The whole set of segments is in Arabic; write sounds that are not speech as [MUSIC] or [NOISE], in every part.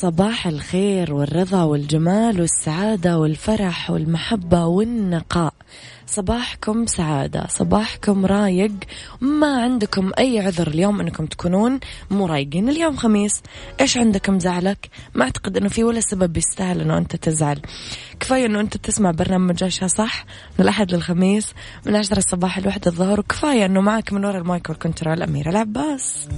صباح الخير والرضا والجمال والسعادة والفرح والمحبة والنقاء. صباحكم سعادة صباحكم رايق. ما عندكم أي عذر اليوم أنكم تكونون مو رايقين اليوم خميس؟ إيش عندكم زعلك؟ ما أعتقد أنه في ولا سبب يستاهل أنه أنت تزعل. كفاية أنه أنت تسمع برنامج عشاء صح؟ من الأحد للخميس من عشرة الصباح لوحدة الظهر. وكفاية أنه معك من وراء المايك والكنترول أميرة العباس.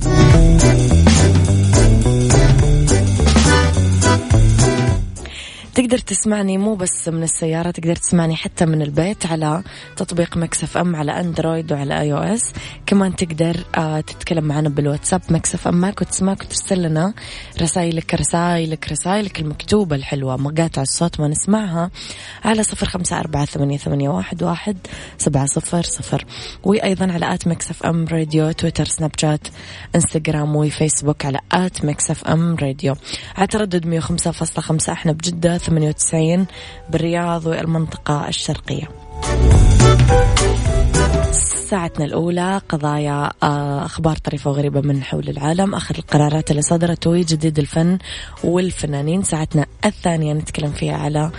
تقدر تسمعني مو بس من السيارة تقدر تسمعني حتى من البيت على تطبيق Mix FM على أندرويد وعلى iOS كمان تقدر آه تتكلم معنا بالواتساب Mix FM معك وتسمعك وترسل لنا رسائلك رسائلك رسائلك المكتوبة الحلوة. مقاطع الصوت ما نسمعها. على صفر خمسة أربعة ثمانية, ثمانية واحد, واحد سبعة صفر صفر. وأيضا على at Mix FM Radio تويتر سناب شات إنستغرام وفيسبوك على at Mix FM Radio. على تردد مية وخمسة فاصلة خمسة إحنا بجدة 98 بالرياض والمنطقة الشرقية. ساعتنا الأولى قضايا آه، أخبار طريفة وغريبة من حول العالم. آخر القرارات اللي صدرت وجديد الفن والفنانين. ساعتنا الثانية نتكلم فيها على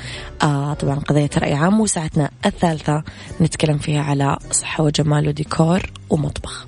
آه، طبعا قضية رأي عام وساعتنا الثالثة نتكلم فيها على صحة وجمال وديكور ومطبخ.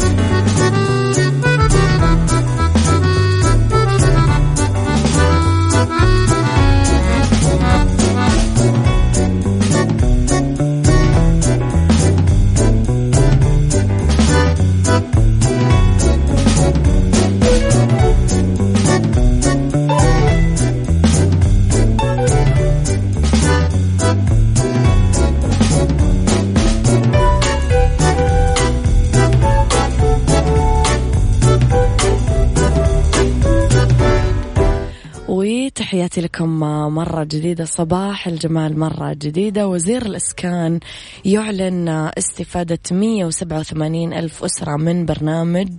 تحياتي لكم مرة جديدة صباح الجمال مرة جديدة. وزير الإسكان يعلن استفادة 187 ألف أسرة من برنامج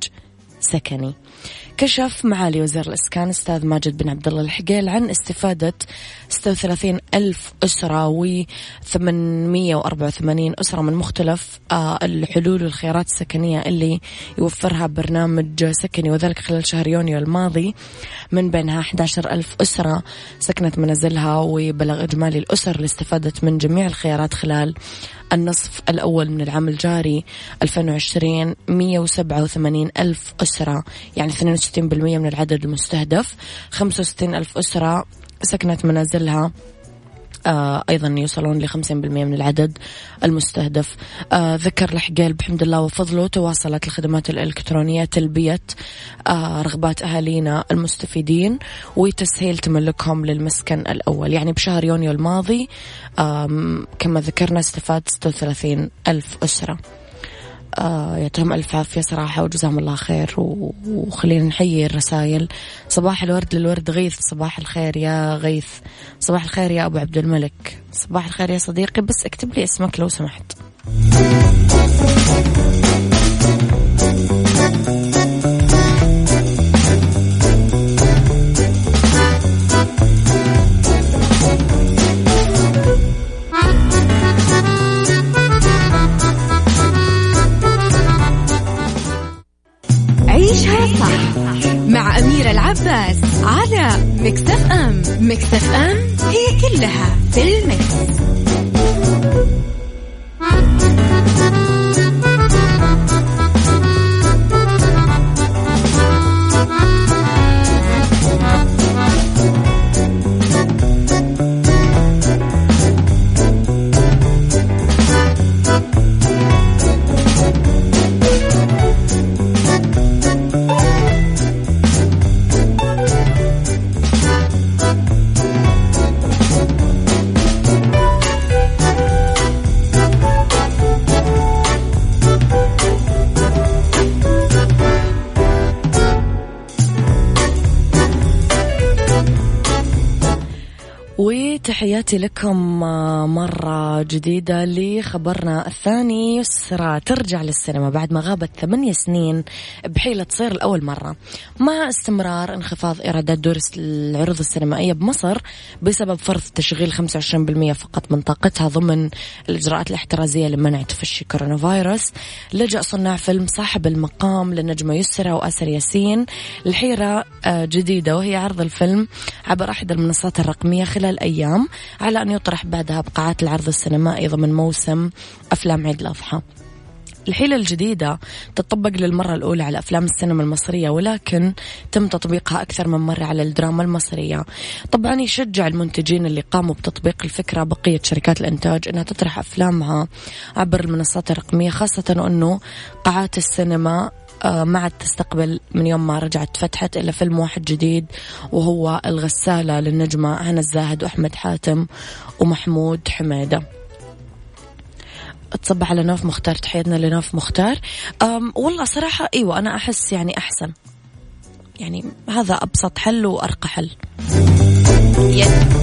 سكني. كشف معالي وزير الإسكان أستاذ ماجد بن عبد الله الحقيل عن استفادة 36 ألف أسرة و 884 أسرة من مختلف آه، الحلول والخيارات السكنية اللي يوفرها برنامج سكني وذلك خلال شهر يونيو الماضي. من بينها 11 ألف أسرة سكنت منازلها وبلغ إجمالي الأسر اللي استفادت من جميع الخيارات خلال النصف الأول من العام الجاري 2020 187 ألف أسرة يعني 62% من العدد المستهدف. 65 ألف أسرة سكنت منازلها آه أيضا يوصلون ل 50% من العدد المستهدف. آه ذكر الحقيل بحمد الله وفضله تواصلت الخدمات الإلكترونية تلبية آه رغبات أهالينا المستفيدين وتسهيل تملكهم للمسكن الأول. يعني بشهر يونيو الماضي كما ذكرنا استفاد 36 ألف أسرة. آه يعطيهم ألف عافية صراحة وجزاهم الله خير وخلينا نحيي الرسائل. صباح الورد للورد غيث صباح الخير يا غيث. صباح الخير يا أبو عبد الملك. صباح الخير يا صديقي بس اكتب لي اسمك لو سمحت. كلها تحياتي لكم آه، مرة جديدة لخبرنا الثاني يسرى ترجع للسينما بعد ما غابت ثمانية سنين بحيلة تصير لأول مرة. مع استمرار انخفاض إيرادات دور العروض السينمائية بمصر بسبب فرض تشغيل 25% فقط من طاقتها ضمن الإجراءات الاحترازية لمنع تفشي كورونا فيروس لجأ صناع فيلم صاحب المقام للنجمة يسرى وآسر ياسين لحيرة آه، جديدة وهي عرض الفيلم عبر أحد المنصات الرقمية خلال أيام. على أن يطرح بعدها بقاعات العرض السينمائي ضمن موسم أفلام عيد الأضحى. الحيلة الجديدة تطبق للمرة الأولى على أفلام السينما المصرية ولكن تم تطبيقها أكثر من مرة على الدراما المصرية. طبعا يشجع المنتجين اللي قاموا بتطبيق الفكرة بقية شركات الإنتاج أنها تطرح أفلامها عبر المنصات الرقمية خاصة أنه قاعات السينما ما عاد تستقبل من يوم ما رجعت فتحت إلا فيلم واحد جديد وهو الغسالة للنجمة هنا الزاهد وأحمد حاتم ومحمود حميدة. تصبح على نوف مختار تحياتنا لنوف مختار. والله صراحة أيوة أنا أحس يعني أحسن. يعني هذا أبسط حل وأرقى حل. عيشها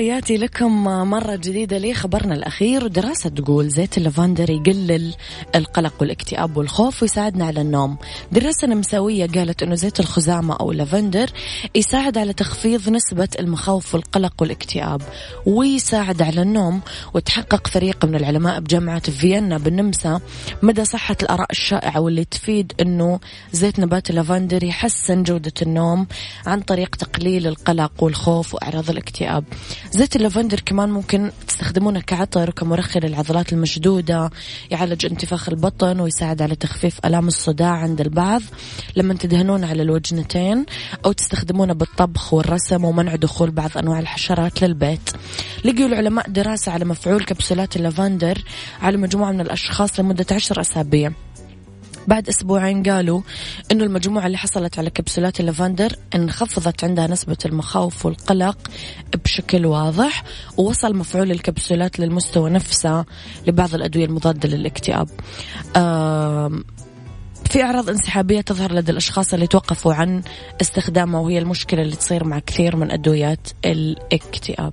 تحياتي لكم مرة جديدة لي خبرنا الأخير. دراسة تقول زيت اللافندر يقلل القلق والاكتئاب والخوف ويساعدنا على النوم. دراسة نمساوية قالت أنه زيت الخزامة أو اللافندر يساعد على تخفيض نسبة المخاوف والقلق والاكتئاب ويساعد على النوم. وتحقق فريق من العلماء بجامعة فيينا بالنمسا مدى صحة الآراء الشائعة واللي تفيد أنه زيت نبات اللافندر يحسن جودة النوم عن طريق تقليل القلق والخوف وأعراض الاكتئاب. زيت اللافندر كمان ممكن تستخدمونه كعطر وكمرخي للعضلات المشدودة يعالج انتفاخ البطن ويساعد على تخفيف ألام الصداع عند البعض. لما تدهنون على الوجنتين أو تستخدمونه بالطبخ والرسم ومنع دخول بعض أنواع الحشرات للبيت. لقوا العلماء دراسة على مفعول كبسولات اللافندر على مجموعة من الأشخاص لمدة عشر أسابيع. بعد أسبوعين قالوا أنه المجموعة اللي حصلت على كبسولات اللافندر انخفضت عندها نسبة المخاوف والقلق بشكل واضح ووصل مفعول الكبسولات للمستوى نفسه لبعض الأدوية المضادة للاكتئاب. في أعراض انسحابية تظهر لدى الأشخاص اللي توقفوا عن استخدامها وهي المشكلة اللي تصير مع كثير من أدويات الاكتئاب.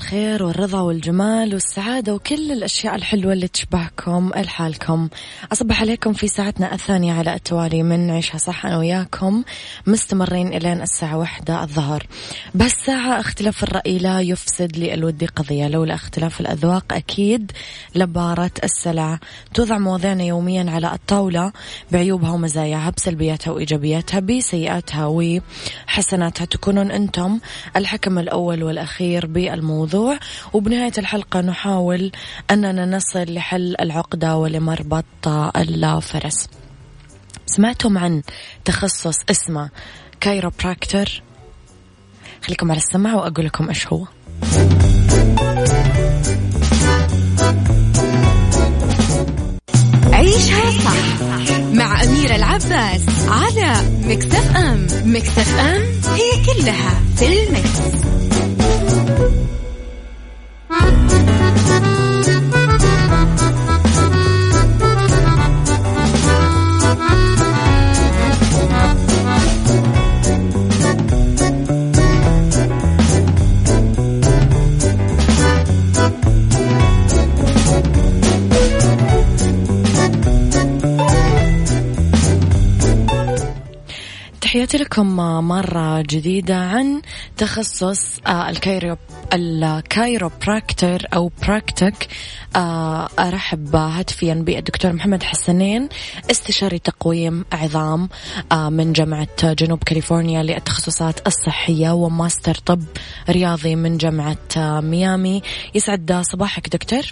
الخير والرضا والجمال والسعادة وكل الأشياء الحلوة اللي تشبهكم الحالكم أصبح عليكم في ساعتنا الثانية على التوالي من عيشها صح أنا وياكم مستمرين إلين الساعة واحدة الظهر. بهالساعة اختلاف الرأي لا يفسد للود قضية لولا اختلاف الأذواق أكيد لبارة السلع. توضع مواضيعنا يوميا على الطاولة بعيوبها ومزاياها بسلبياتها وإيجابياتها بسيئاتها وحسناتها. تكونون أنتم الحكم الأول والأخير بالموضوع. وبنهاية الحلقة نحاول أننا نصل لحل العقدة ولمربط الفرس سمعتم عن تخصص اسمه كايروبراكتر خليكم على السماعة وأقول لكم إيش هو. عيشها صح مع أميرة العباس على مكتف أم. مكتف أم هي كلها في المكس. Thank you. تحياتي لكم مرة جديدة عن تخصص آه، ال chiro ال chiropractor أو practic. آه، أرحب هاتفيا بالدكتور محمد حسنين استشاري تقويم عظام آه، من جامعة جنوب كاليفورنيا للتخصصات الصحية وماستر طب رياضي من جامعة ميامي. يسعد صباحك دكتور.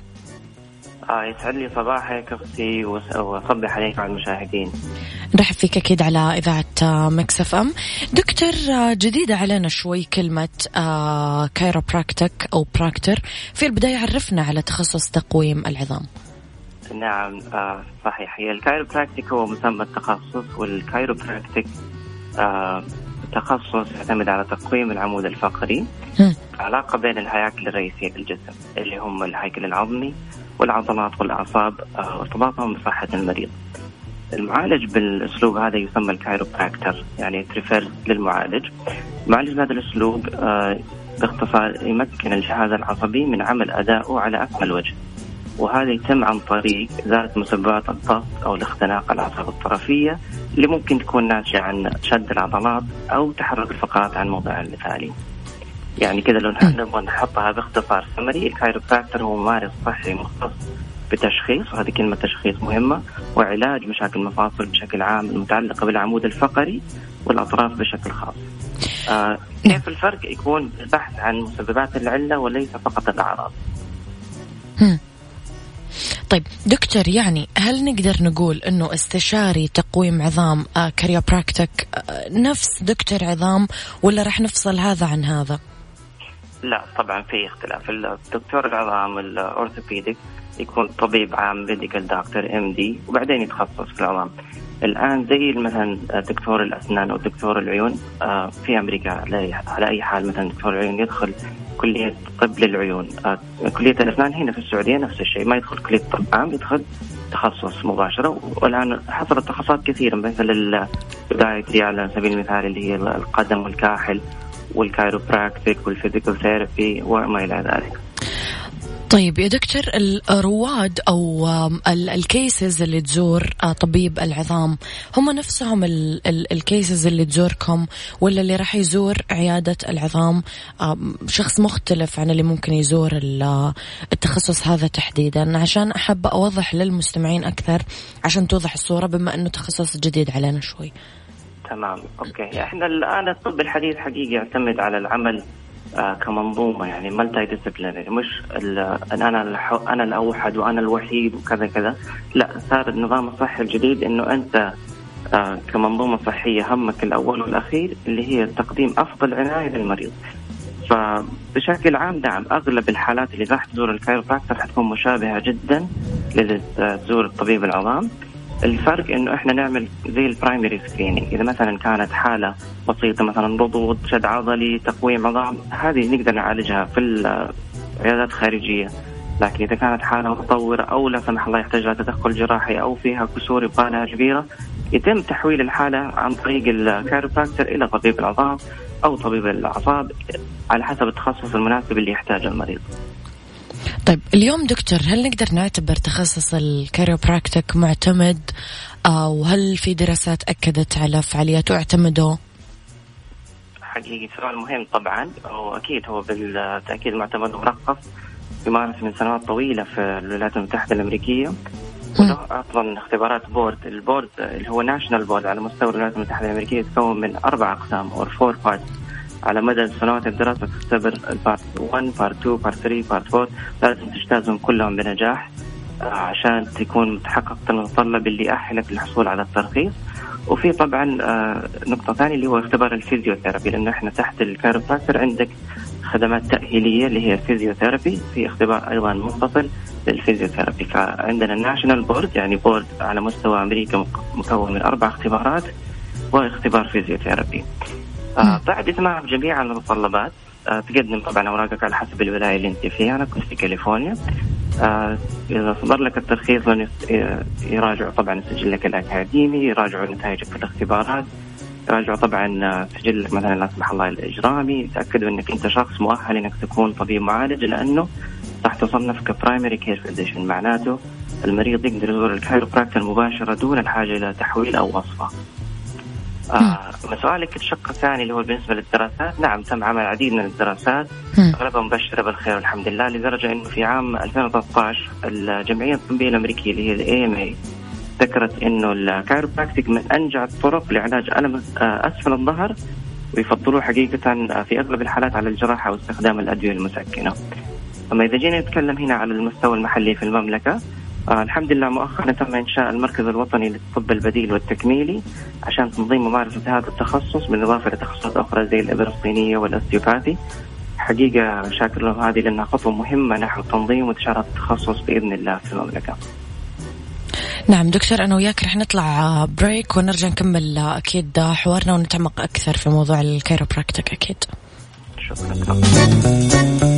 آه يسعد لي صباحك أختي وأصبح عليك وعلى المشاهدين. نرحب فيك أكيد على إذاعة Mix FM. دكتور آه، جديده علينا شوي كلمة chiropractic آه، أو practor، في البداية عرفنا على تخصص تقويم العظام. نعم آه صحيح هي ال chiropractic هو مسمى التخصص وال chiropractic آه تخصص يعتمد على تقويم العمود الفقري علاقة بين الهياكل الرئيسية للجسم اللي هم الهيكل العظمي والعضلات والأعصاب آه، وارتباطهم بصحة المريض. المعالج بالأسلوب هذا يسمى ال chiropractor يعني to refer للمعالج. معالج بهذا الأسلوب آه، باختصار يمكن الجهاز العصبي من عمل أدائه على أكمل وجه. وهذا يتم عن طريق ازاله مسببات الضغط أو الاختناق الأعصاب الطرفية اللي ممكن تكون ناتجة عن شد العضلات أو تحرك الفقرات عن موضعها المثالي. يعني كذا لو نبغى نحطها باختصار سمري ال chiropractor هو ممارس صحي مختص بتشخيص وهذه كلمة تشخيص مهمة وعلاج مشاكل المفاصل بشكل عام المتعلقة بالعمود الفقري والأطراف بشكل خاص. آه كيف الفرق يكون البحث عن مسببات العلة وليس فقط الأعراض. طيب دكتور يعني هل نقدر نقول إنه استشاري تقويم عظام آه chiropractic آه نفس دكتور عظام ولا راح نفصل هذا عن هذا؟ لا طبعا في اختلاف. الدكتور العظام ال orthopedic يكون طبيب عام medical doctor MD وبعدين يتخصص في العظام. الآن زي مثلا دكتور الأسنان أو دكتور العيون آه، في أمريكا على اي حال مثلا دكتور العيون يدخل كلية طب للعيون. آه، كلية الأسنان هنا في السعودية نفس الشيء. ما يدخل كلية طب عام يدخل تخصص مباشرة. والآن حصلت تخصصات كثيرة مثل ال podiatry على سبيل المثال اللي هي القدم والكاحل. وال chiropractic وال physical therapy وما إلى ذلك. طيب يا دكتور الرواد أو ال cases اللي تزور آه، طبيب العظام هم نفسهم ال cases اللي تزوركم ولا اللي راح يزور عيادة العظام؟ شخص مختلف عن اللي ممكن يزور التخصص هذا تحديدا. عشان أحب أوضح للمستمعين أكثر عشان توضح الصورة بما إنه تخصص جديد علينا شوي. تمام. okay. إحنا الآن الطب الحديث حقيقي يعتمد على العمل آه كمنظومة يعني multidisciplinary مش أنا أنا الأوحد وأنا الوحيد وكذا كذا. لا صار النظام الصحي الجديد إنه أنت آه كمنظومة صحية همك الأول والأخير اللي هي تقديم أفضل عناية للمريض. فبشكل عام نعم أغلب الحالات اللي راح تزور ال chiropractor حتكون مشابهة جدا لتزور الطبيب العظام. الفرق إنه إحنا نعمل زي ال primary screening إذا مثلا كانت حالة بسيطة مثلا رضوض شد عضلي تقويم عظام هذه نقدر نعالجها في العيادات الخارجيه لكن إذا كانت حالة متطورة أو لا سمح الله يحتاج لها تدخل جراحي أو فيها كسور يبغى لها كبيرة يتم تحويل الحالة عن طريق ال chiropractor إلى طبيب العظام أو طبيب الأعصاب على حسب التخصص المناسب اللي يحتاجه المريض. طيب اليوم دكتور هل نقدر نعتبر تخصص ال chiropractic معتمد؟ آه وهل في دراسات أكدت على فعاليته اعتمدوا؟ حقيقي سؤال مهم طبعا وأكيد هو بالتأكيد معتمد مرخص يمارس من سنوات طويلة في الولايات المتحدة الأمريكية. وله أصلا اختبارات board. ال board اللي هو national board على مستوى الولايات المتحدة الأمريكية يتكون من أربع أقسام or four part على مدى سنوات الدراسة تختبر ال part 1 part 2 part 3 part 4 لازم تجتازهم كلهم بنجاح آه، عشان تكون متحقق المتطلب اللي يأهلك للحصول على الترخيص. وفي طبعا آه، نقطة ثانية اللي هو اختبار ال physiotherapy لأنه إحنا تحت ال chiropractor عندك خدمات تأهيلية اللي هي ال physiotherapy في اختبار أيضا منفصل لل physiotherapy. فعندنا ال national board يعني board على مستوى أمريكا مكون من أربع اختبارات واختبار physiotherapy. بعد إتمام جميع المتطلبات آه تقدم طبعا أوراقك على حسب الولاية اللي أنت فيها. أنا كنت في كاليفورنيا. آه إذا صدر لك الترخيص يراجعوا طبعا سجلك الأكاديمي يراجعوا نتائجك في الاختبارات يراجعوا طبعا آه، سجلك مثلا لا سمح الله الإجرامي. يتأكدوا أنك أنت شخص مؤهل أنك تكون طبيب معالج لأنه راح تصنف ك primary care physician معناته المريض يقدر يزور ال chiropractor مباشرة دون الحاجة إلى تحويل أو وصفة. آه سؤالك الشق الثاني اللي هو بالنسبة للدراسات. نعم تم عمل العديد من الدراسات. أغلبها مبشرة بالخير والحمد لله لدرجة إنه في عام 2013 الجمعية الطبية الأمريكية اللي هي ال AMA ذكرت إنه ال chiropractic من أنجع الطرق لعلاج ألم آه، أسفل الظهر ويفضلوه حقيقة آه، في أغلب الحالات على الجراحة واستخدام الأدوية المسكنة. أما إذا جينا نتكلم هنا على المستوى المحلي في المملكة آه الحمد لله مؤخرا تم إنشاء المركز الوطني للطب البديل والتكميلي عشان تنظيم ممارسة هذا التخصص بالإضافة لتخصصات أخرى زي الابر الصينيه وال osteopathy. حقيقة شاكر لهم هذه لأنها خطوة مهمة نحو تنظيم وانتشار التخصص بإذن الله في المملكة. نعم دكتور أنا وياك رح نطلع break ونرجع نكمل أكيد حوارنا ونتعمق أكثر في موضوع ال chiropractic أكيد. شكرا.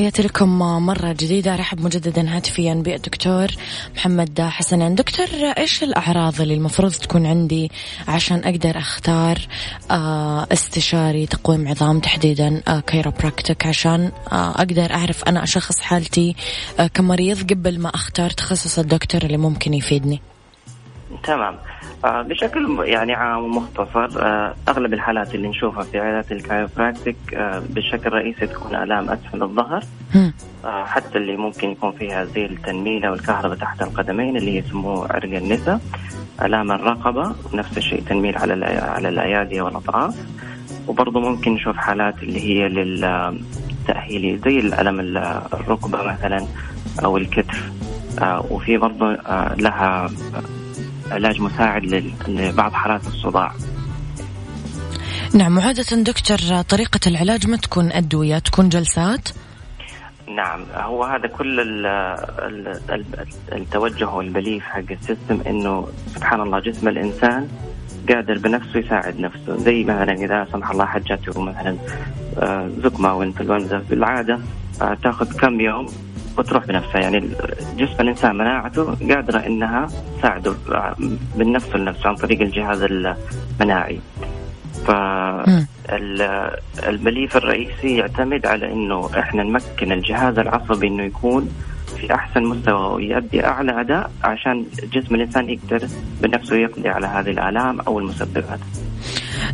تحياتي لكم مرة جديدة. رحب مجددا هاتفيا بالدكتور محمد حسنين دكتور إيش الأعراض اللي المفروض تكون عندي عشان أقدر أختار آه، استشاري تقويم عظام تحديدا chiropractic آه، عشان آه، أقدر أعرف أنا أشخص حالتي كمريض قبل ما أختار تخصص الدكتور اللي ممكن يفيدني؟ تمام. آه، بشكل يعني عام ومختصر آه، أغلب الحالات اللي نشوفها في عيادات ال chiropractic آه، بشكل رئيسي تكون آلام أسفل الظهر. حتى اللي ممكن يكون فيها زي التنميله والكهرباء تحت القدمين اللي يسموه عرق النسا آلام الرقبة نفس الشيء تنميل على على الأيادي والاطراف وبرضه ممكن نشوف حالات اللي هي للتاهيلي زي الألم الركبة مثلا أو الكتف. وفي برضه لها علاج مساعد لبعض حالات الصداع. نعم وعادة دكتور طريقة العلاج ما تكون أدوية تكون جلسات؟ نعم هو هذا كل ال ال التوجه وال belief حق ال system إنه سبحان الله جسم الإنسان قادر بنفسه يساعد نفسه. زي مثلا إذا لا سمح الله جته مثلا آه، زكمه وإنفلونزا. في العاده آه، تأخذ كم يوم وتروح بنفسها يعني جسم الانسان مناعته قادرة إنها تساعده من نفسه لنفسه عن طريق الجهاز المناعي. فالبليف الرئيسي يعتمد على إنه إحنا نمكن الجهاز العصبي إنه يكون في أحسن مستوى ويؤدي أعلى أداء عشان جسم الإنسان يقدر بنفسه يقضي على هذه الآلام أو المسببات.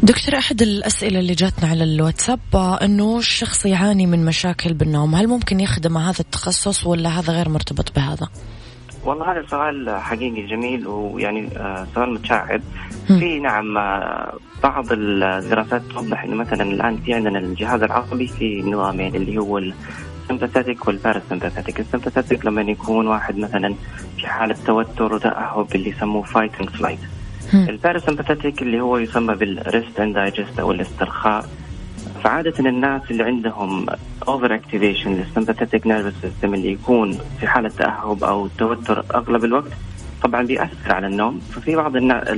دكتور أحد الأسئلة اللي جاتنا على الواتساب إنه الشخص يعاني من مشاكل بالنوم، هل ممكن يخدم هذا التخصص ولا هذا غير مرتبط بهذا؟ والله هذا سؤال حقيقي جميل ويعني آه، سؤال متشعب. في نعم آه، بعض الدراسات توضح إنه مثلا الآن في عندنا الجهاز العصبي في نظامين اللي هو ال sympathetic وال parasympathetic ال sympathetic لما يكون واحد مثلا في حالة توتر وتأهب اللي يسموه fight and flight ال parasympathetic اللي هو يسمى بال rest and digest أو الاسترخاء. فعادة الناس اللي عندهم over activation لل sympathetic nervous system اللي يكون في حالة تأهب أو توتر أغلب الوقت طبعا بيأثر على النوم. ففي بعض الناس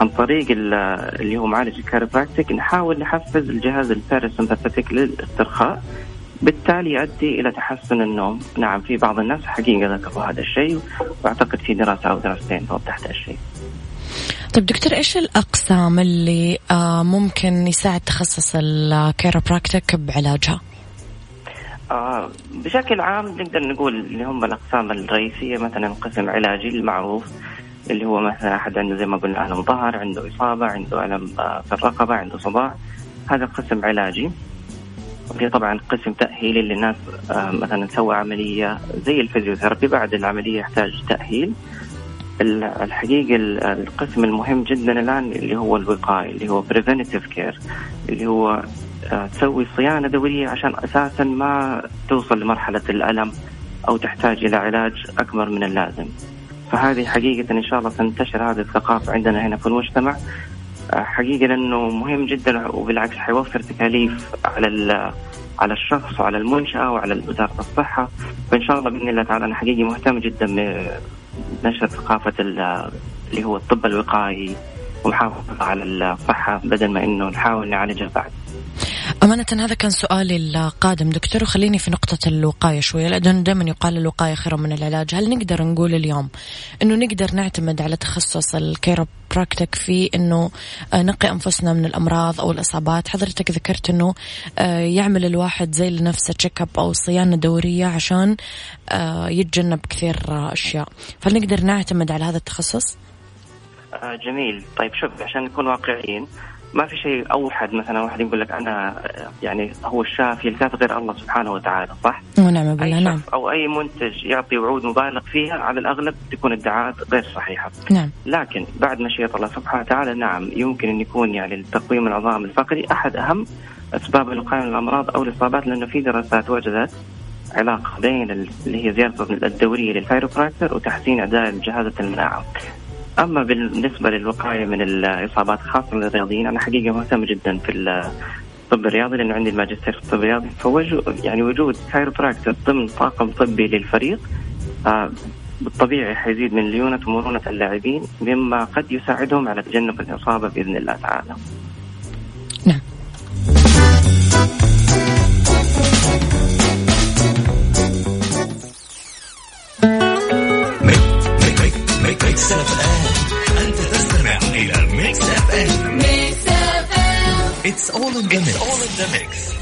عن طريق اللي هو معالج ال chiropractic نحاول نحفز الجهاز ال parasympathetic للاسترخاء بالتالي يؤدي إلى تحسن النوم، نعم في بعض الناس حقيقة ذكروا هذا الشيء وأعتقد في دراسة أو دراستين توضح هذا الشيء. طيب دكتور إيش الأقسام اللي آه، ممكن يساعد تخصص ال chiropractic بعلاجها؟ آه بشكل عام نقدر نقول اللي هم الأقسام الرئيسية مثلا قسم علاجي المعروف اللي هو مثلا أحد عنده زي ما قلنا ألم ظهر عنده إصابة عنده ألم آه، في الرقبة عنده صداع. هذا قسم علاجي. وفي طبعا قسم تاهيلي للناس آه، مثلا سوى عملية زي ال physiotherapy بعد العملية يحتاج تأهيل. الحقيقة القسم المهم جدا الآن اللي هو الوقاية اللي هو preventive care اللي هو آه، تسوي صيانة دوريه عشان أساسا ما توصل لمرحلة الألم أو تحتاج إلى علاج أكبر من اللازم. فهذه حقيقة إن شاء الله تنتشر هذه الثقافة عندنا هنا في المجتمع آه، حقيقة لأنه مهم جدا وبالعكس حيوفر تكاليف على على الشخص وعلى المنشأة وعلى وزارة الصحة فإن شاء الله بإذن الله تعالى أنا حقيقي مهتم جدا بنشر ثقافة اللي هو الطب الوقائي ومحافظه على الصحة بدل ما إنه نحاول نعالجها بعد. أمانة هذا كان سؤالي القادم. دكتور وخليني في نقطة الوقاية شوية لأنه دائما يقال الوقاية خير من العلاج. هل نقدر نقول اليوم أنه نقدر نعتمد على تخصص ال chiropractic في أنه آه، نقي أنفسنا من الأمراض أو الإصابات؟ حضرتك ذكرت أنه آه، يعمل الواحد زي لنفسه check up أو صيانة دورية عشان آه، يتجنب كثير أشياء. فهل نقدر نعتمد على هذا التخصص؟ جميل. طيب شوف عشان نكون واقعيين ما في شيء أوحد مثلا واحد يقول لك أنا يعني هو الشافي الكاف غير الله سبحانه وتعالى صح؟ ونعم بالله نعم أو أي منتج يعطي وعود مبالغ فيها على الأغلب تكون ادعاءات غير صحيحة. نعم لكن بعد مشيئة الله سبحانه وتعالى نعم يمكن أن يكون يعني التقويم العظام الفقري أحد أهم أسباب الوقايه من الأمراض أو الإصابات لأنه في دراسات وجدت علاقة بين اللي هي زياده الدوريه للكايروبراكتر وتحسين أداء جهاز المناعة. أما بالنسبة للوقاية من الإصابات خاصة للرياضيين أنا حقيقة مهتم جدا في الطب الرياضي لأنه عندي الماجستير في الطب الرياضي. فوجود يعني وجود كايروبراكتر ضمن طاقم طبي للفريق آه بالطبيعي حيزيد من ليونة ومرونة اللاعبين مما قد يساعدهم على تجنب الإصابة بإذن الله تعالى. نعم. FM it's all in the mix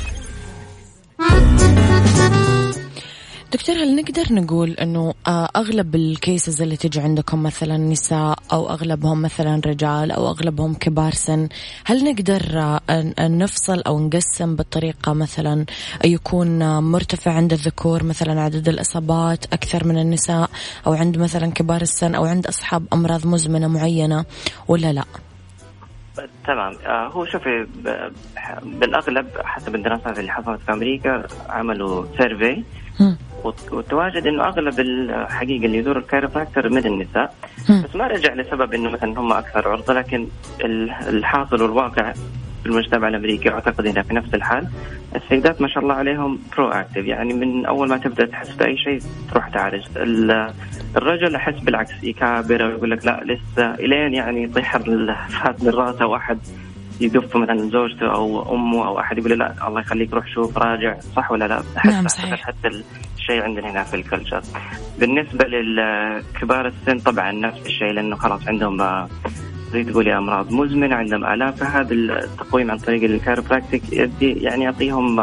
دكتور هل نقدر نقول إنه آه، أغلب ال cases اللي تجي عندكم مثلا نساء أو أغلبهم مثلا رجال أو أغلبهم كبار سن هل نقدر آه، نفصل أو نقسم بالطريقة مثلا يكون مرتفع عند الذكور مثلا عدد الإصابات أكثر من النساء أو عند مثلا كبار السن أو عند أصحاب أمراض مزمنة معينة ولا لا؟ تمام. آه، هو شوفي بالأغلب حسب الدراسات اللي حصلت في أمريكا عملوا survey والتواجد إنه أغلب الحقيقة اللي يزور ال chiropractor من النساء. بس ما رجع لسبب إنه مثلا هم أكثر عرضة لكن الحاصل والواقع في المجتمع الأمريكي أعتقد هنا في نفس الحال السيدات ما شاء الله عليهم proactive يعني من أول ما تبدأ تحس بأي شيء تروح تعالج الرجل أحس بالعكس يكابر ويقول لك لا لسه إلين يعني يطيح الفاس من رأسه واحد يدف مثلا زوجته أو أمه أو أحد يقول لا الله يخليك روح شوف راجع صح ولا لا؟ نعم صحيح حتى الشيء عندنا هنا في ال culture. بالنسبة للكبار السن طبعا نفس الشيء لأنه خلاص عندهم زي تقولي امراض مزمنه عندهم الام فهذا التقويم عن طريق ال chiropractic يعني يعطيهم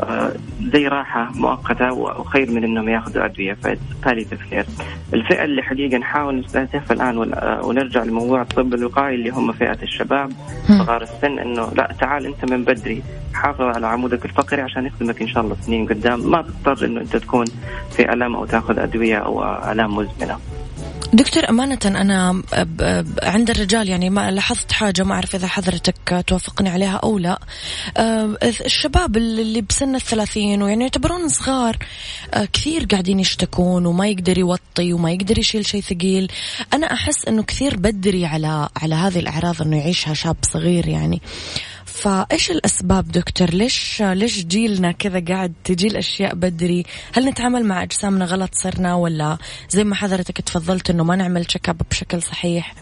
آه، زي راحة مؤقتة وخير من إنهم يأخذوا أدوية فبالتالي تفكير. الفئة اللي حقيقة نحاول نستهدفها الآن آه، ونرجع لموضوع الطب الوقائي اللي هم فئة الشباب صغار السن إنه لا تعال أنت من بدري حافظ على عمودك الفقري عشان يخدمك إن شاء الله سنين قدام ما تضطر إنه أنت تكون في الام أو تأخذ أدوية أو الام مزمنة. دكتور أمانة أنا عند الرجال يعني ما لاحظت حاجة ما أعرف إذا حضرتك توافقني عليها أو لا. الشباب اللي بسن الثلاثين ويعني يعتبرون صغار كثير قاعدين يشتكون وما يقدر يوطي وما يقدر يشيل شيء ثقيل. أنا أحس أنه كثير بدري على على هذه الأعراض أنه يعيشها شاب صغير يعني. فإيش الأسباب دكتور؟ ليش ليش جيلنا كذا قاعد تجي الأشياء بدري؟ هل نتعامل مع أجسامنا غلط صرنا ولا زي ما حضرتك تفضلت إنه ما نعمل تشيك اب بشكل صحيح؟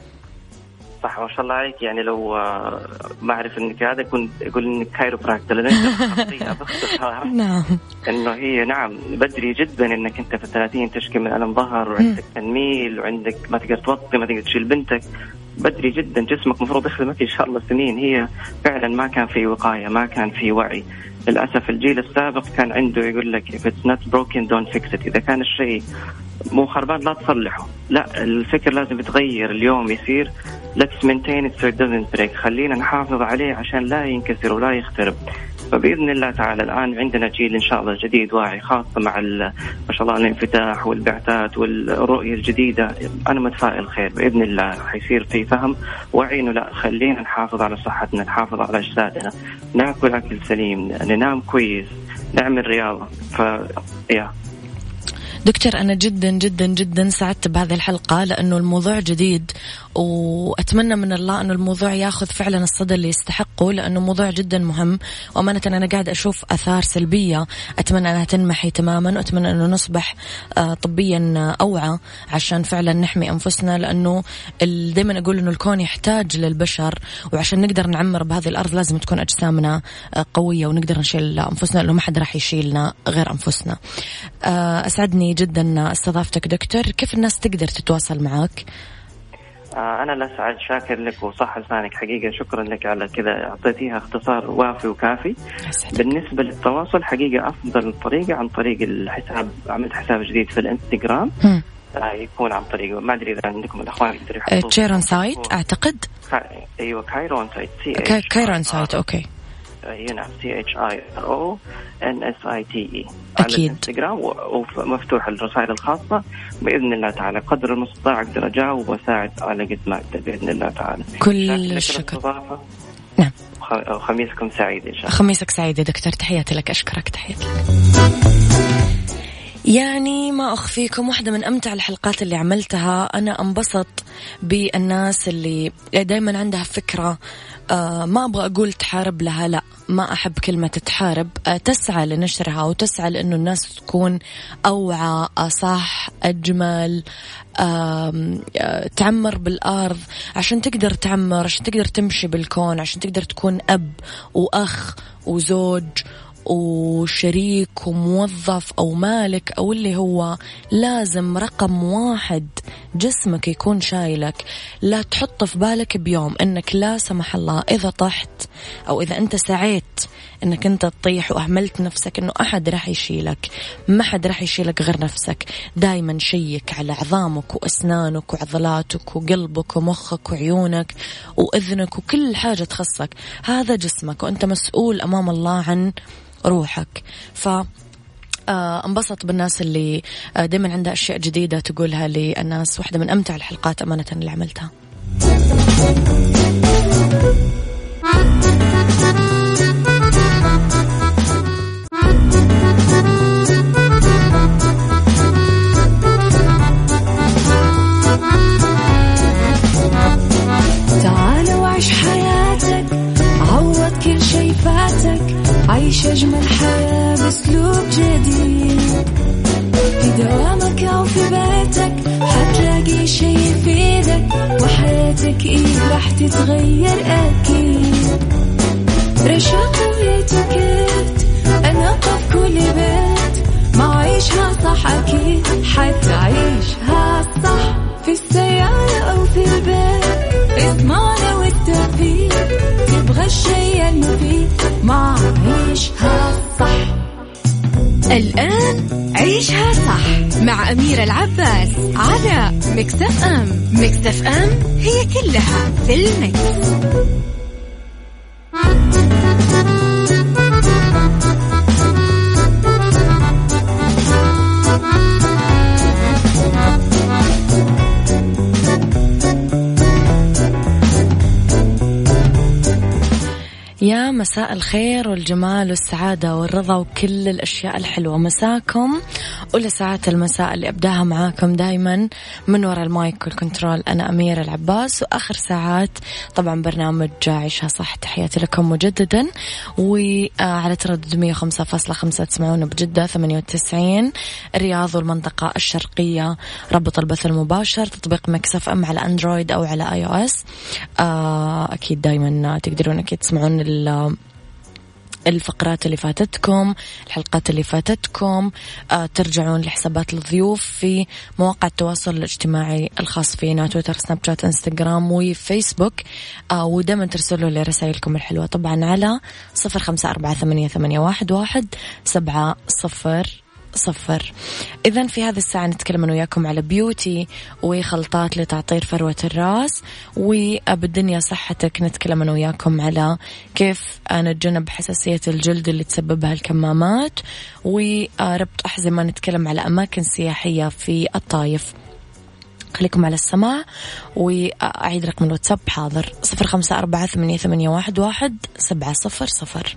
صح ما شاء الله عليك. يعني لو آه، ما أعرف إنك هذا كنت أقول إنك كايروبراكتر لأن [LAUGHS] نعم. إنه هي نعم بدري جدا إنك أنت في الثلاثين تشكي من ألم ظهر وعندك تنميل وعندك ما تقدر توطي ما تقدر تشيل بنتك. بدري جدا جسمك المفروض يخدمك إن شاء الله سنين. هي فعلا ما كان في وقاية ما كان في وعي. للأسف الجيل السابق كان عنده يقول لك if it's not broken don't fix it. إذا كان الشيء مو خربان لا تصلحه. لا الفكر لازم يتغير اليوم يصير let's maintain it so it doesn't break. خلينا نحافظ عليه عشان لا ينكسر ولا يخترب فبإذن الله تعالى الآن عندنا جيل إن شاء الله جديد واعي خاصة مع ما شاء الله الانفتاح والبعثات والرؤية الجديدة. أنا متفائل خير بإذن الله حيصير في فهم. وعي انه لا خلينا نحافظ على صحتنا نحافظ على أجسادنا. نأكل أكل سليم ننام كويس نعمل رياضة. ف يا. دكتور أنا جدا جدا جدا سعدت بهذه الحلقة لأنه الموضوع جديد وأتمنى من الله أنه الموضوع ياخذ فعلا الصدى اللي يستحقه لأنه موضوع جدا مهم. وأمانة أنا قاعد أشوف أثار سلبية أتمنى أنها تنمحي تماما وأتمنى أنه نصبح آه، طبيا أوعى عشان فعلا نحمي أنفسنا لأنه دائما أقول أنه الكون يحتاج للبشر وعشان نقدر نعمر بهذه الأرض لازم تكون أجسامنا آه، قوية ونقدر نشيل أنفسنا لأنه ما حد راح يشيلنا غير أنفسنا. آه، أسعدني جدا استضافتك دكتور. كيف الناس تقدر تتواصل معك؟ آه، أنا لسعد شاكر لك وصح لسانك. حقيقة شكرا لك على كذا. أعطيتيها اختصار وافي وكافي. بالنسبة للتواصل حقيقة أفضل طريقة عن طريق الحساب عملت حساب جديد في الإنستغرام. آه يكون عن طريق ما أدري إذا عندكم الأخوان يقدروا تشيرون سايت أعتقد؟ أيوه Chironsite Chironsite okay. نعم C H I O N S I T E على الانستغرام ومفتوح الرسائل الخاصة. بإذن الله تعالى. قدر المستطاع أقدر أجاوب وأساعد على قد ما أقدر بإذن الله تعالى. كل الشكر. نعم. خميسكم سعيد إن شاء الله. خميسك سعيد يا دكتور. تحياتي لك. أشكرك. تحياتي. لك يعني ما أخفيكم واحدة من أمتع الحلقات اللي عملتها. أنا أنبسط بالناس اللي دايما عندها فكرة آه ما أبغى أقول تحارب لها لا ما أحب كلمة تحارب. آه تسعى لنشرها وتسعى لأنه الناس تكون أوعى أصح أجمل آه تعمر بالأرض. عشان تقدر تعمر عشان تقدر تمشي بالكون عشان تقدر تكون أب وأخ وزوج وشريك وموظف أو مالك أو اللي هو لازم رقم واحد جسمك يكون شايلك. لا تحط في بالك بيوم أنك لا سمح الله إذا طحت أو إذا أنت سعيت أنك أنت تطيح وأهملت نفسك أنه أحد راح يشيلك ما حد راح يشيلك غير نفسك. دايما شيك على عظامك وأسنانك وعضلاتك وقلبك ومخك وعيونك وإذنك وكل حاجة تخصك. هذا جسمك وأنت مسؤول أمام الله عن روحك. ف آه، انبسط بالناس اللي آه، دائما عندها أشياء جديدة تقولها للناس. واحدة من أمتع الحلقات أمانة اللي عملتها. تعال وعيش حياتك عوض كل شي فاتك عيش أجمل حياة بأسلوب جديد. في دوامك أو في بيتك حتلاقي شي يفيدك وحياتك إيه راح تتغير أكيد. رشاقة ويتكات أنا قف كل بيت. ما عيشها صح أكيد حتعيشها صح. في السيارة أو في البيت اضمعنا والتوفيق تبغى الشيء المفيد ما عيشها صح. الآن عيشها صح مع أميرة العباس على مكتف أم. مكتف أم هي كلها في المكس. يا مساء الخير والجمال والسعادة والرضا وكل الأشياء الحلوة. مساكم أولى ساعات المساء اللي أبداها معاكم دايما من وراء ال mic وال control. أنا أميرة العباس وآخر ساعات طبعا برنامج عيشها صح. تحياتي لكم مجددا. وعلى تردد 105.5 تسمعونا بجدة 98 الرياض والمنطقة الشرقية. ربط البث المباشر. تطبيق Mix FM على Android أو على iOS أكيد دايما تقدرون أكيد تسمعون الفقرات اللي فاتتكم الحلقات اللي فاتتكم آه ترجعون لحسابات الضيوف في مواقع التواصل الاجتماعي الخاص فينا تويتر سناب شات إنستغرام وفيسبوك آه ودائما ترسلوا لي رسائلكم الحلوة. طبعا على صفر خمسة أربعة ثمانية, ثمانية واحد, واحد سبعة صفر صفر. إذا في هذه الساعة نتكلم أنا وياكم على بيوتي وخلطات لتعطير فروة الراس وبالدنيا صحتك نتكلم أنا وياكم على كيف نتجنب حساسية الجلد اللي تسببها الكمامات وربط أحزمة نتكلم على أماكن سياحية في الطايف. خليكم على السماع وأعيد رقم الواتساب حاضر صفر خمسة أربعة ثمانية, واحد سبعة صفر صفر.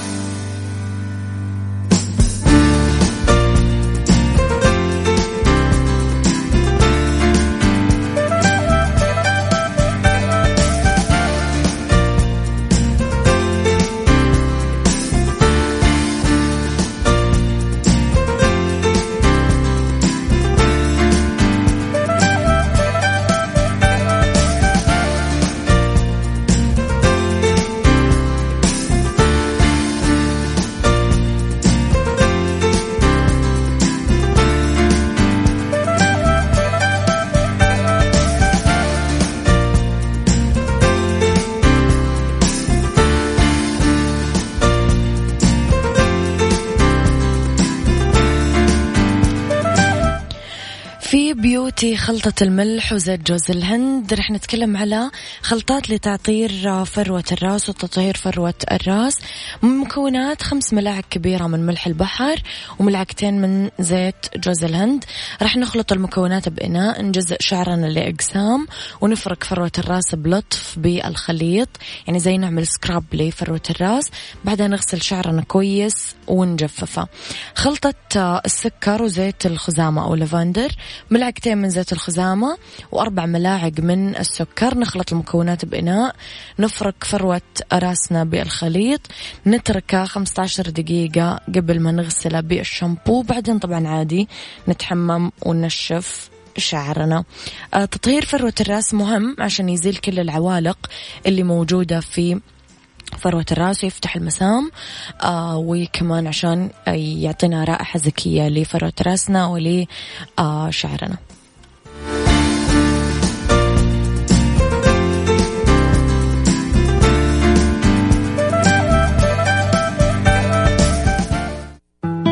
بيوتي خلطة الملح وزيت جوز الهند. رح نتكلم على خلطات لتعطير فروة الراس وتطهير فروة الراس. مكونات خمس ملاعق كبيرة من ملح البحر وملعقتين من زيت جوز الهند. رح نخلط المكونات بإناء نجزء شعرنا لأقسام ونفرك فروة الراس بلطف بالخليط. يعني زي نعمل scrub لفروة الراس. بعدين نغسل شعرنا كويس ونجففه. خلطة السكر وزيت الخزامة أو لافندر. ملعقتين من زيت الخزامة وأربع ملاعق من السكر. نخلط المكونات بإناء. نفرك فروة راسنا بالخليط. نتركه 15 دقيقة قبل ما نغسله بالشامبو. بعدين طبعا عادي نتحمم وننشف شعرنا. آه تطهير فروة الرأس مهم عشان يزيل كل العوالق اللي موجودة في فروة الرأس ويفتح المسام. آه وكمان عشان يعطينا رائحة زكية لفروة رأسنا ولشعرنا. آه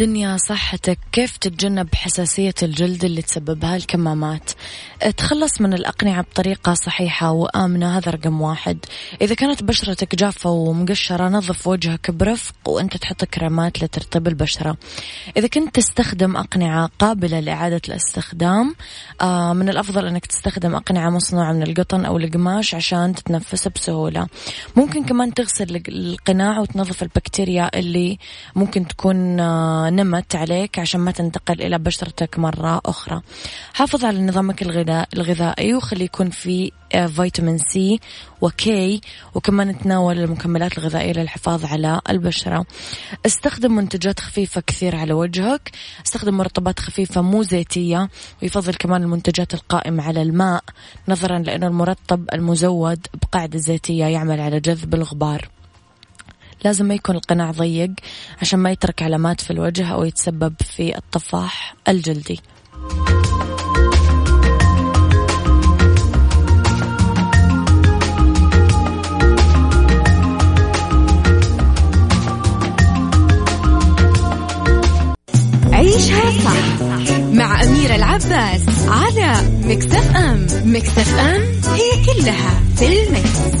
الدنيا صحتك كيف تتجنب حساسية الجلد اللي تسببها الكمامات تخلص من الأقنعة بطريقة صحيحة وآمنة هذا رقم واحد. إذا كانت بشرتك جافة ومقشرة نظف وجهك برفق وأنت تحط كريمات لترطيب البشرة. إذا كنت تستخدم أقنعة قابلة لإعادة الاستخدام آه من الأفضل أنك تستخدم أقنعة مصنوعة من القطن أو القماش عشان تتنفس بسهولة. ممكن كمان تغسل القناع وتنظف البكتيريا اللي ممكن تكون آه، نمت عليك عشان ما تنتقل إلى بشرتك مرة أخرى. حافظ على نظامك الغذائي وخلي يكون في آه، فيتامين سي وكي وكمان تناول المكملات الغذائية للحفاظ على البشرة. استخدم منتجات خفيفة كثير على وجهك. استخدم مرطبات خفيفة مو زيتية ويفضل كمان المنتجات القائمة على الماء نظرا لأن المرطب المزود بقاعدة زيتية يعمل على جذب الغبار. لازم ما يكون القناع ضيق عشان ما يترك علامات في الوجه أو يتسبب في الطفاح الجلدي عيشها صح مع أميرة العباس على مكتف أم مكتف أم هي كلها في ال mix.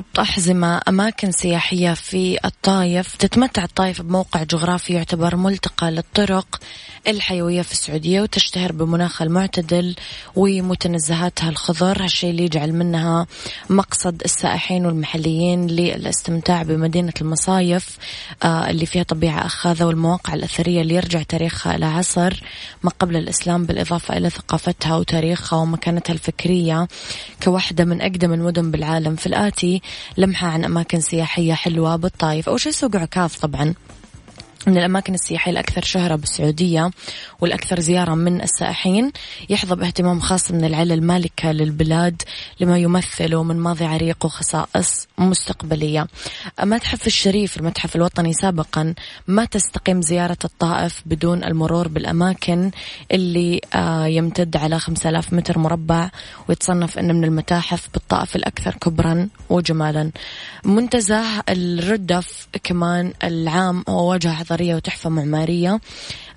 في ربط أحزمة أماكن سياحية في الطايف تتمتع الطايف بموقع جغرافي يعتبر ملتقى للطرق الحيوية في السعودية وتشتهر بمناخها المعتدل ومتنزهاتها الخضر. هالشيء اللي يجعل منها مقصد السائحين والمحليين للاستمتاع بمدينة المصايف آه، اللي فيها طبيعة أخاذة والمواقع الأثرية اللي يرجع تاريخها إلى عصر ما قبل الإسلام بالإضافة إلى ثقافتها وتاريخها ومكانتها الفكرية. كواحدة من أقدم المدن بالعالم. في الآتي لمحة عن أماكن سياحية حلوة بالطايف. أول شيء سوق عكاظ طبعا؟ من الأماكن السياحية الأكثر شهرة بالسعودية والأكثر زيارة من السائحين يحظى باهتمام خاص من العائلة المالكة للبلاد لما يمثله من ماضي عريق وخصائص مستقبلية. متحف الشريف المتحف الوطني سابقا ما تستقيم زيارة الطائف بدون المرور بالأماكن اللي آه، يمتد على 5000 متر مربع ويتصنف أنه من المتاحف بالطائف الأكثر كبرا وجمالا. منتزه الردف كمان العام هو واجهة حضارية وتحفة معمارية.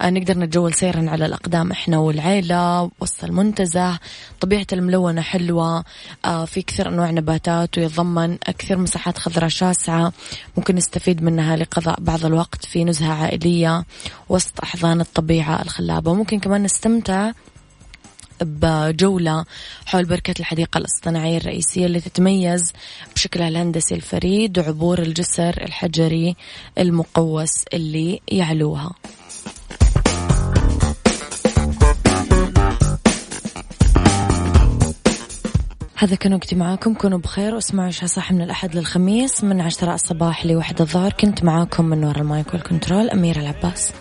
آه، نقدر نتجول سيرا على الأقدام إحنا والعيلة وسط المنتزه. طبيعة الملونة حلوة. آه، في كثير أنواع نباتات ويتضمن كثير مساحات خضراء شاسعة. ممكن نستفيد منها لقضاء بعض الوقت في نزهة عائلية وسط أحضان الطبيعة الخلابة. ممكن كمان نستمتع بجولة حول بركة الحديقة الاصطناعية الرئيسية اللي تتميز بشكلها الهندسي الفريد وعبور الجسر الحجري المقوس اللي يعلوها. هذا كان وقتي معاكم. كونوا بخير واسمعوا إيش صح من الأحد للخميس من عشرة الصباح لوحدة الظهر. كنت معاكم من وراء المايك وال control أميرة العباس.